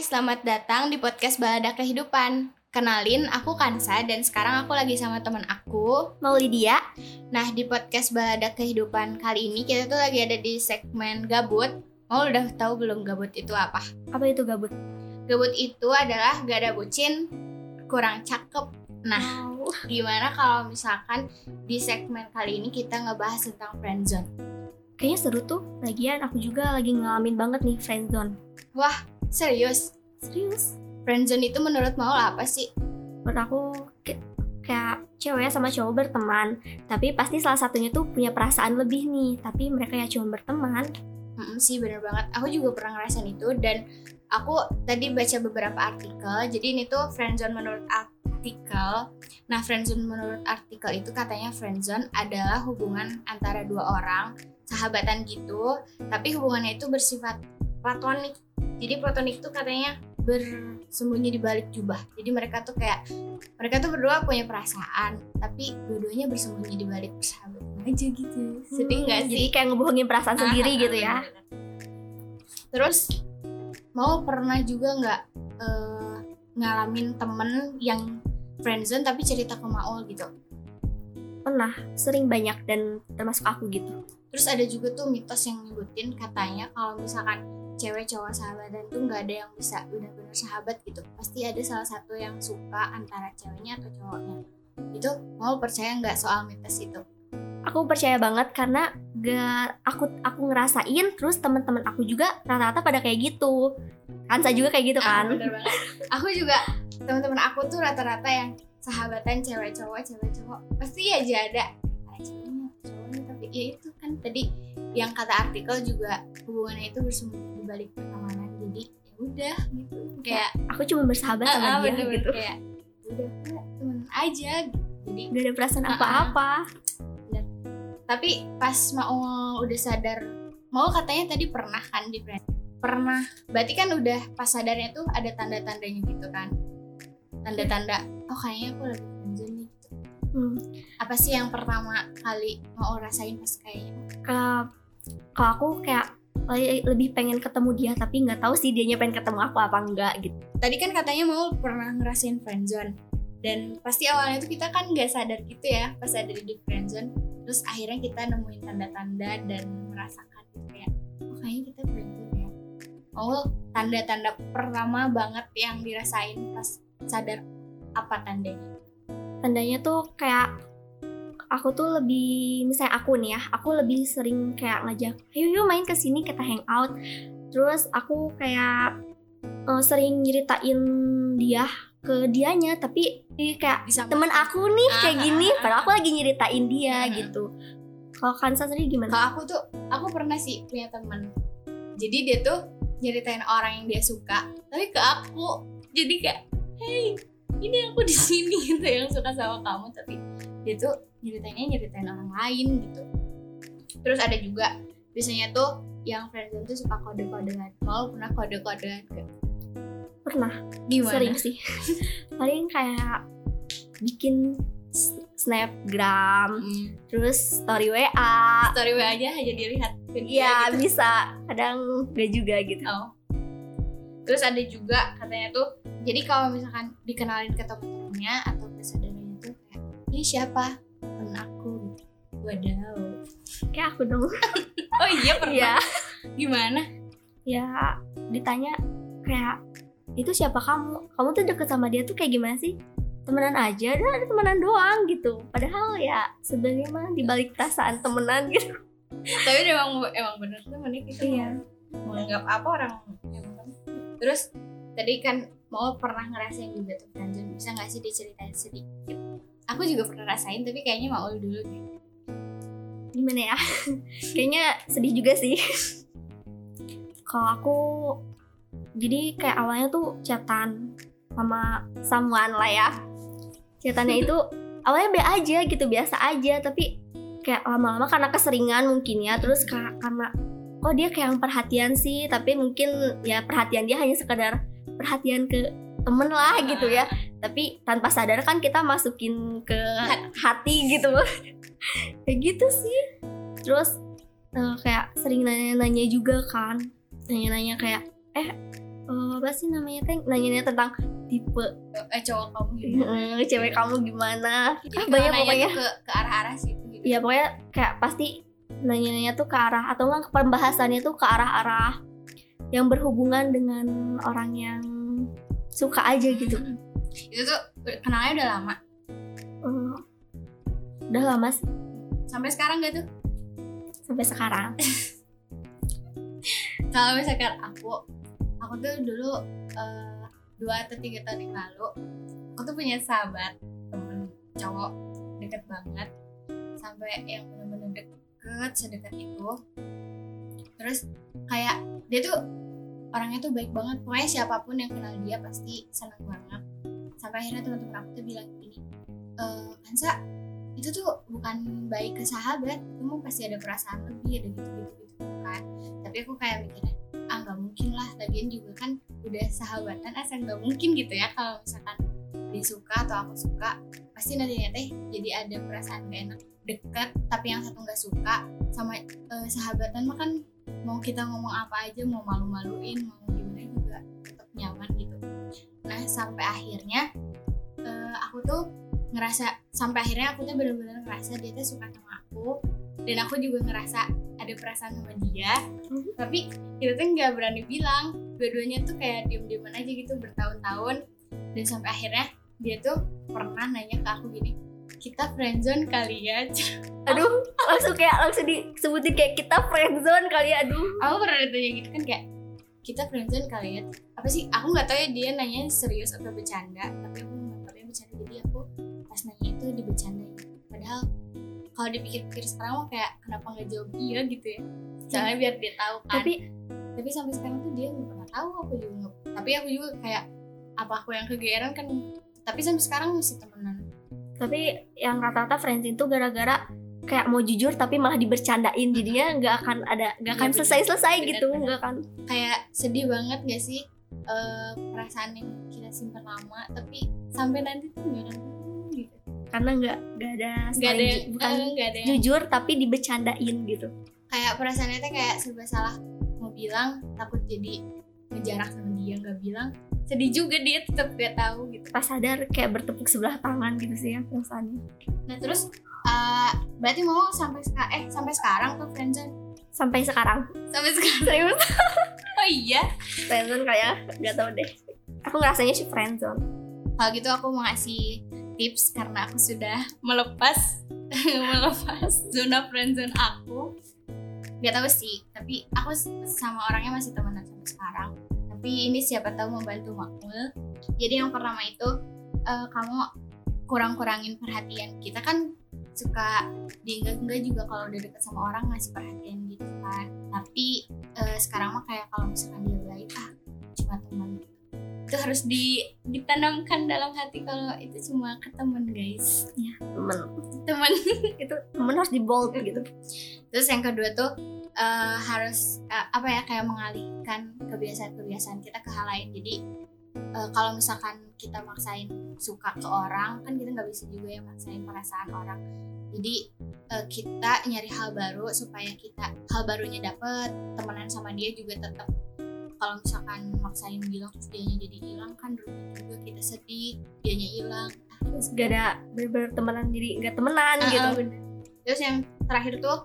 selamat datang di podcast Balada Kehidupan. Kenalin, aku Kansa dan sekarang aku lagi sama teman aku. Mau Lydia? Nah, di podcast Balada Kehidupan kali ini kita tuh lagi ada di segmen gabut. Mau udah tahu belum gabut itu apa? Apa itu gabut? Gabut itu adalah gak ada bucin, kurang cakep. Nah, Wow. gimana kalau misalkan di segmen kali ini kita ngebahas tentang friendzone? Kayaknya seru tuh. Lagian aku juga lagi ngalamin banget nih friendzone. Serius? Serius? Friendzone itu menurut mau apa sih? Menurut aku kayak cewek sama cowok berteman, tapi pasti salah satunya tuh punya perasaan lebih nih, tapi mereka ya cuma berteman. Mm, sih bener banget. Aku juga pernah ngerasain itu dan aku tadi baca beberapa artikel. Jadi ini tuh friendzone menurut artikel. Nah, friendzone menurut artikel itu katanya friendzone adalah hubungan antara dua orang, sahabatan gitu, tapi hubungannya itu bersifat platonik. Jadi platonik tuh katanya bersembunyi di balik jubah. Jadi mereka tuh kayak mereka tuh berdua punya perasaan, tapi dua-duanya bersembunyi di balik persahabatan aja gitu. Sedih nggak Hmm, sih? Jadi kayak ngebohongin perasaan sendiri gitu ya. Terus mau pernah juga nggak eh, ngalamin temen yang friendzone tapi cerita ke Maul gitu. Pernah, sering banyak dan termasuk aku gitu. Terus ada juga tuh mitos yang nyebutin katanya kalau misalkan cewek cowok sahabatan tuh nggak ada yang bisa benar-benar sahabat gitu. Pasti ada salah satu yang suka antara ceweknya atau cowoknya. Itu mau percaya nggak soal mitos itu? Aku percaya banget karena gak aku aku ngerasain terus teman-teman aku juga rata-rata pada kayak gitu. Kansa juga kayak gitu Ah, kan? bener banget. Aku juga teman-teman aku tuh rata-rata yang sahabatan cewek cowok cewek cowok pasti aja ada ada ceweknya cowoknya tapi ya itu kan tadi yang kata artikel juga hubungannya itu bersembunyi di balik pertemanan jadi ya udah gitu kayak Aku cuma bersahabat ah, sama ah, dia bener-bener gitu. kayak udah Kak, temen aja gitu. jadi Gak ada perasaan Ah, ah. apa-apa. tapi pas mau udah sadar mau katanya tadi pernah kan di friend pernah berarti kan udah pas sadarnya tuh ada tanda-tandanya gitu kan tanda-tanda oh kayaknya aku lagi friendzone nih gitu. Hmm. apa sih yang pertama kali mau rasain pas kayaknya Kalau kalau aku kayak le- lebih pengen ketemu dia tapi nggak tahu sih dianya pengen ketemu aku apa enggak gitu. tadi kan katanya mau pernah ngerasain friendzone dan pasti awalnya tuh kita kan nggak sadar gitu ya pas ada di friendzone terus akhirnya kita nemuin tanda-tanda dan merasakan gitu kayak oh kayaknya kita friendzone ya oh tanda-tanda pertama banget yang dirasain pas sadar apa tandanya? Tandanya tuh kayak aku tuh lebih misalnya aku nih ya, aku lebih sering kayak ngajak, ayo yuk main ke sini kita hangout. Terus aku kayak eh, sering nyeritain dia ke dianya tapi dia kayak bisa temen aku nih kayak Ah, gini ah, ah, padahal aku lagi nyeritain dia gitu. Kalau Kansa sendiri gimana? kalau aku tuh aku pernah sih punya temen. Jadi dia tuh nyeritain orang yang dia suka tapi ke aku. Jadi kayak hey ini aku di sini gitu yang suka sama kamu tapi dia tuh nyeritainnya nyeritain orang lain gitu. Terus ada juga biasanya tuh yang friendzone tuh suka kode-kodean mau pernah kode-kodean ke Pernah. Gimana? Sering sih. Paling kayak bikin snapgram Hmm. terus story WA story WA aja aja dilihat Iya gitu. bisa. Kadang gak juga gitu. Oh. Terus ada juga katanya tuh, jadi kalau misalkan dikenalin ke temen-temennya atau ke saudaranya tuh kayak, ini siapa? Temen aku gitu. Wadaw. kayak aku dong Oh iya pernah. Iya Gimana? ya ditanya kayak itu siapa kamu kamu tuh deket sama dia tuh kayak gimana sih temenan aja dan ada temenan doang gitu padahal ya sebenarnya mah dibalik perasaan temenan gitu Tapi emang emang bener temennya kita Iya. mau menganggap apa orang yang temen. Terus tadi kan mau pernah ngerasain juga tuh friendzone. Bisa gak sih diceritain sedikit? Aku juga pernah rasain tapi kayaknya mau dulu deh. gimana ya kayaknya sedih juga sih kalau aku jadi kayak awalnya tuh chatan sama someone lah ya chatannya itu awalnya be aja gitu biasa aja tapi kayak lama-lama karena keseringan mungkin ya terus ka- karena kok dia kayak yang perhatian sih tapi mungkin ya perhatian dia hanya sekedar perhatian ke temen lah gitu ya. Tapi tanpa sadar kan kita masukin ke hati. gitu kayak gitu sih. Terus eh, kayak sering nanya-nanya juga kan. Nanya-nanya kayak eh eh, apa sih namanya teh? Nanya tentang tipe eh cowok kamu gimana? Cewek kamu gimana? Jadi ah, banyak pokoknya. ke ke arah-arah situ gitu. Iya pokoknya kayak pasti nanya-nanya tuh ke arah atau enggak pembahasannya tuh ke arah-arah yang berhubungan dengan orang yang suka aja gitu. Mm-mm. itu tuh kenalnya udah lama Eh, udah lama sih sampai sekarang gak tuh sampai sekarang. kalau misalkan aku aku tuh dulu eh, dua atau tiga tahun yang lalu aku tuh punya sahabat temen cowok deket banget sampai yang bener-bener deket sedekat itu terus kayak dia tuh orangnya tuh baik banget. Pokoknya siapa pun yang kenal dia pasti senang banget. Sampai akhirnya teman-teman aku tuh bilang gini e, Kansa itu tuh bukan baik ke sahabat. Kamu pasti ada perasaan lebih ada gitu-gitu gitu kan. Tapi aku kayak mikirnya ah nggak mungkin lah. Lagian juga kan udah sahabatan asa nggak mungkin gitu ya. Kalau misalkan dia suka atau aku suka pasti nantinya teh jadi ada perasaan gak enak deket. Tapi yang satu nggak suka sama eh, sahabatan mah kan mau kita ngomong apa aja mau malu-maluin mau gimana juga tetap nyaman gitu nah sampai akhirnya eh, aku tuh ngerasa sampai akhirnya aku tuh bener-bener ngerasa dia tuh suka sama aku dan aku juga ngerasa ada perasaan sama dia Mhm. tapi kita tuh nggak berani bilang dua-duanya tuh kayak diem-dieman aja gitu bertahun-tahun dan sampai akhirnya dia tuh pernah nanya ke aku gini kita friendzone kali ya. Aduh, langsung kayak langsung disebutin kayak kita friendzone kali ya. Aduh. aku pernah ditanya gitu kan kayak kita friendzone kali ya? Apa sih? Aku nggak tahu ya dia nanya serius atau bercanda tapi aku nggak tahu ya bercanda. Jadi aku pas nanya itu dibercandain padahal kalau dipikir-pikir sekarang mah kayak kenapa nggak jawab iya gitu ya. Soalnya biar dia tahu kan. Tapi tapi sampai sekarang tuh dia nggak pernah tahu aku juga. Tapi aku juga kayak apa aku yang kegeeran kan? Tapi sampai sekarang masih temenan tapi yang rata-rata friendzone tuh gara-gara kayak mau jujur tapi malah dibercandain. Jadinya nggak akan ada nggak akan Iya, selesai-selesai gitu nggak akan. Kayak sedih banget gak sih eh, perasaan yang kita simpan lama tapi sampai nanti tuh nggak ketemu gitu. Karena nggak nggak ada nggak ada yang bukan eh, nggak ada yang jujur tapi dibercandain gitu. Kayak perasaannya tuh kayak serba salah mau bilang takut jadi ngejarak sama dia nggak bilang sedih juga dia tetap gak tahu gitu. Pas sadar kayak bertepuk sebelah tangan gitu sih ya perasaannya. Nah terus eh, berarti mau sampai sekarang eh sampai sekarang tuh friendzone? Sampai sekarang. Sampai sekarang? Serius? Oh iya? Friendzone kayak nggak tahu deh. Aku ngerasanya sih friendzone. Kalau gitu aku mau ngasih tips karena aku sudah melepas melepas zona friendzone aku. Nggak tahu sih tapi aku sama orangnya masih temenan sampai sekarang tapi ini siapa tahu membantu makmul jadi yang pertama itu eh, kamu kurang-kurangin perhatian kita kan suka dienggak-enggak juga kalau udah deket sama orang ngasih perhatian gitu kan. Tapi eh, sekarang mah kayak kalau misalkan dia baik ah cuma teman itu harus di, ditanamkan dalam hati kalau itu cuma ke temen guys. Temen teman. Itu temen harus di bold gitu. Terus yang kedua tuh eh, harus eh, apa ya kayak mengalihkan kebiasaan-kebiasaan kita ke hal lain. Jadi eh, kalau misalkan kita maksain suka ke orang kan kita nggak bisa juga ya maksain perasaan orang. Jadi eh, kita nyari hal baru supaya kita hal barunya dapet temenan sama dia juga tetap kalau misalkan maksain bilang terus dianya jadi hilang kan rugi juga kita sedih dianya hilang. Terus gak ada bener-bener temenan jadi nggak temenan Ah, gitu. ah, bener. Terus yang terakhir tuh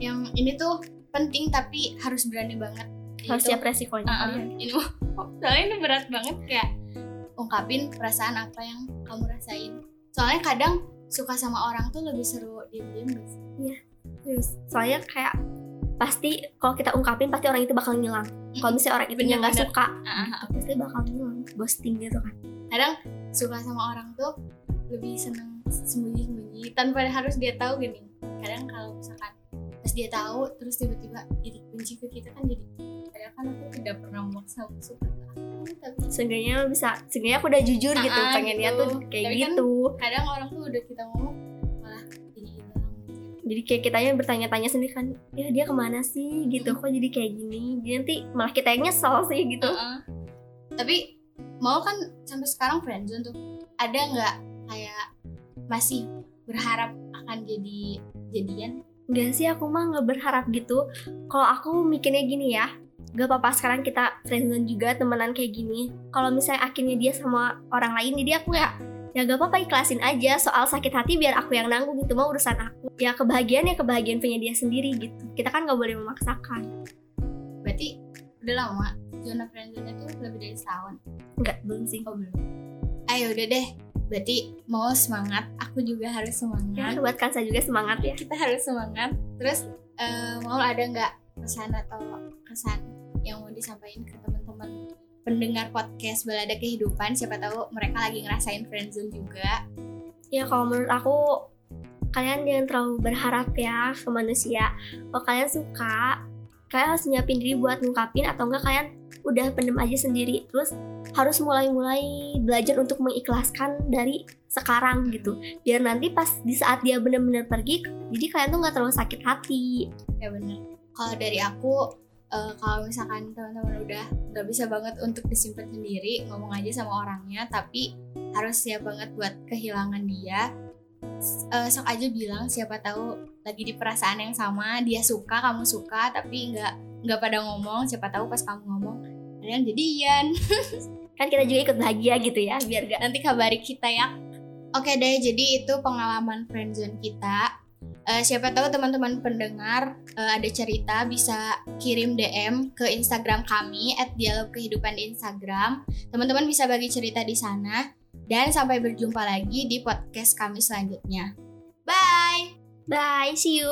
yang ini tuh penting tapi harus berani banget. harus Yaitu- siap resikonya ah, ya. ini soalnya ini berat banget kayak ungkapin perasaan apa yang kamu rasain. Soalnya kadang suka sama orang tuh lebih seru diem-diem gak sih? Terus, soalnya kayak pasti kalau kita ungkapin pasti orang itu bakal ngilang kalau misalnya orang itu Bener, nggak suka ah. pasti bakal ngilang ghosting gitu kan Kadang suka sama orang tuh lebih seneng sembunyi-sembunyi tanpa harus dia tahu gini. Kadang kalau misalkan pas dia tahu terus tiba-tiba jadi benci ke kita kan jadi padahal kan aku tidak pernah memaksa suka aku tapi seenggaknya bisa seenggaknya aku udah jujur Ah, gitu pengennya gitu. tuh kayak Tapi kan- gitu kadang orang tuh udah kita ngomong malah jadi hilang gitu. jadi kayak kitanya bertanya-tanya sendiri kan ya dia ke mana sih gitu kok jadi kayak gini jadi nanti malah kita yang nyesel sih gitu Heeh. tapi mau kan sampai sekarang friendzone tuh ada nggak kayak masih berharap akan jadi jadian Enggak sih aku mah nggak berharap gitu. Kalau aku mikirnya gini ya gak apa-apa sekarang kita friendzone juga temenan kayak gini. Kalau misalnya akhirnya dia sama orang lain jadi aku ya ya gak apa-apa ikhlasin aja. Soal sakit hati biar aku yang nanggung itu mah urusan aku. Ya kebahagiaan ya kebahagiaan punya dia sendiri gitu. Kita kan gak boleh memaksakan. Berarti udah lama zona friendzone itu lebih dari setahun? Enggak, belum sih. Oh belum. Ayo udah deh berarti mau semangat aku juga harus ya semangat. buat Kansa juga semangat ya. Kita harus semangat. Terus eh, mau ada nggak pesan atau kesan yang mau disampaikan ke teman-teman pendengar podcast balada kehidupan? Siapa tahu mereka lagi ngerasain friendzone juga. Ya kalau menurut aku kalian jangan terlalu berharap ya ke manusia. Kalau kalian suka kalian harus nyiapin diri buat ngungkapin atau enggak kalian udah pendem aja sendiri. Terus harus mulai-mulai belajar untuk mengikhlaskan dari sekarang gitu. Biar nanti pas di saat dia bener-bener pergi jadi kalian tuh nggak terlalu sakit hati. Ya bener. Kalau dari aku eh, kalau misalkan teman-teman udah nggak bisa banget untuk disimpan sendiri ngomong aja sama orangnya tapi harus siap banget buat kehilangan dia Eh, sok aja bilang siapa tahu lagi di perasaan yang sama dia suka kamu suka tapi nggak nggak pada ngomong siapa tahu pas kamu ngomong kalian jadian. Kan kita juga ikut bahagia gitu ya biar gak nanti kabari kita ya. Oke deh jadi itu pengalaman friendzone kita. Eh, siapa tahu teman-teman pendengar eh, ada cerita bisa kirim DM ke Instagram kami @dialog kehidupan di Instagram. Teman-teman bisa bagi cerita di sana dan sampai berjumpa lagi di podcast kami selanjutnya. Bye. Bye see you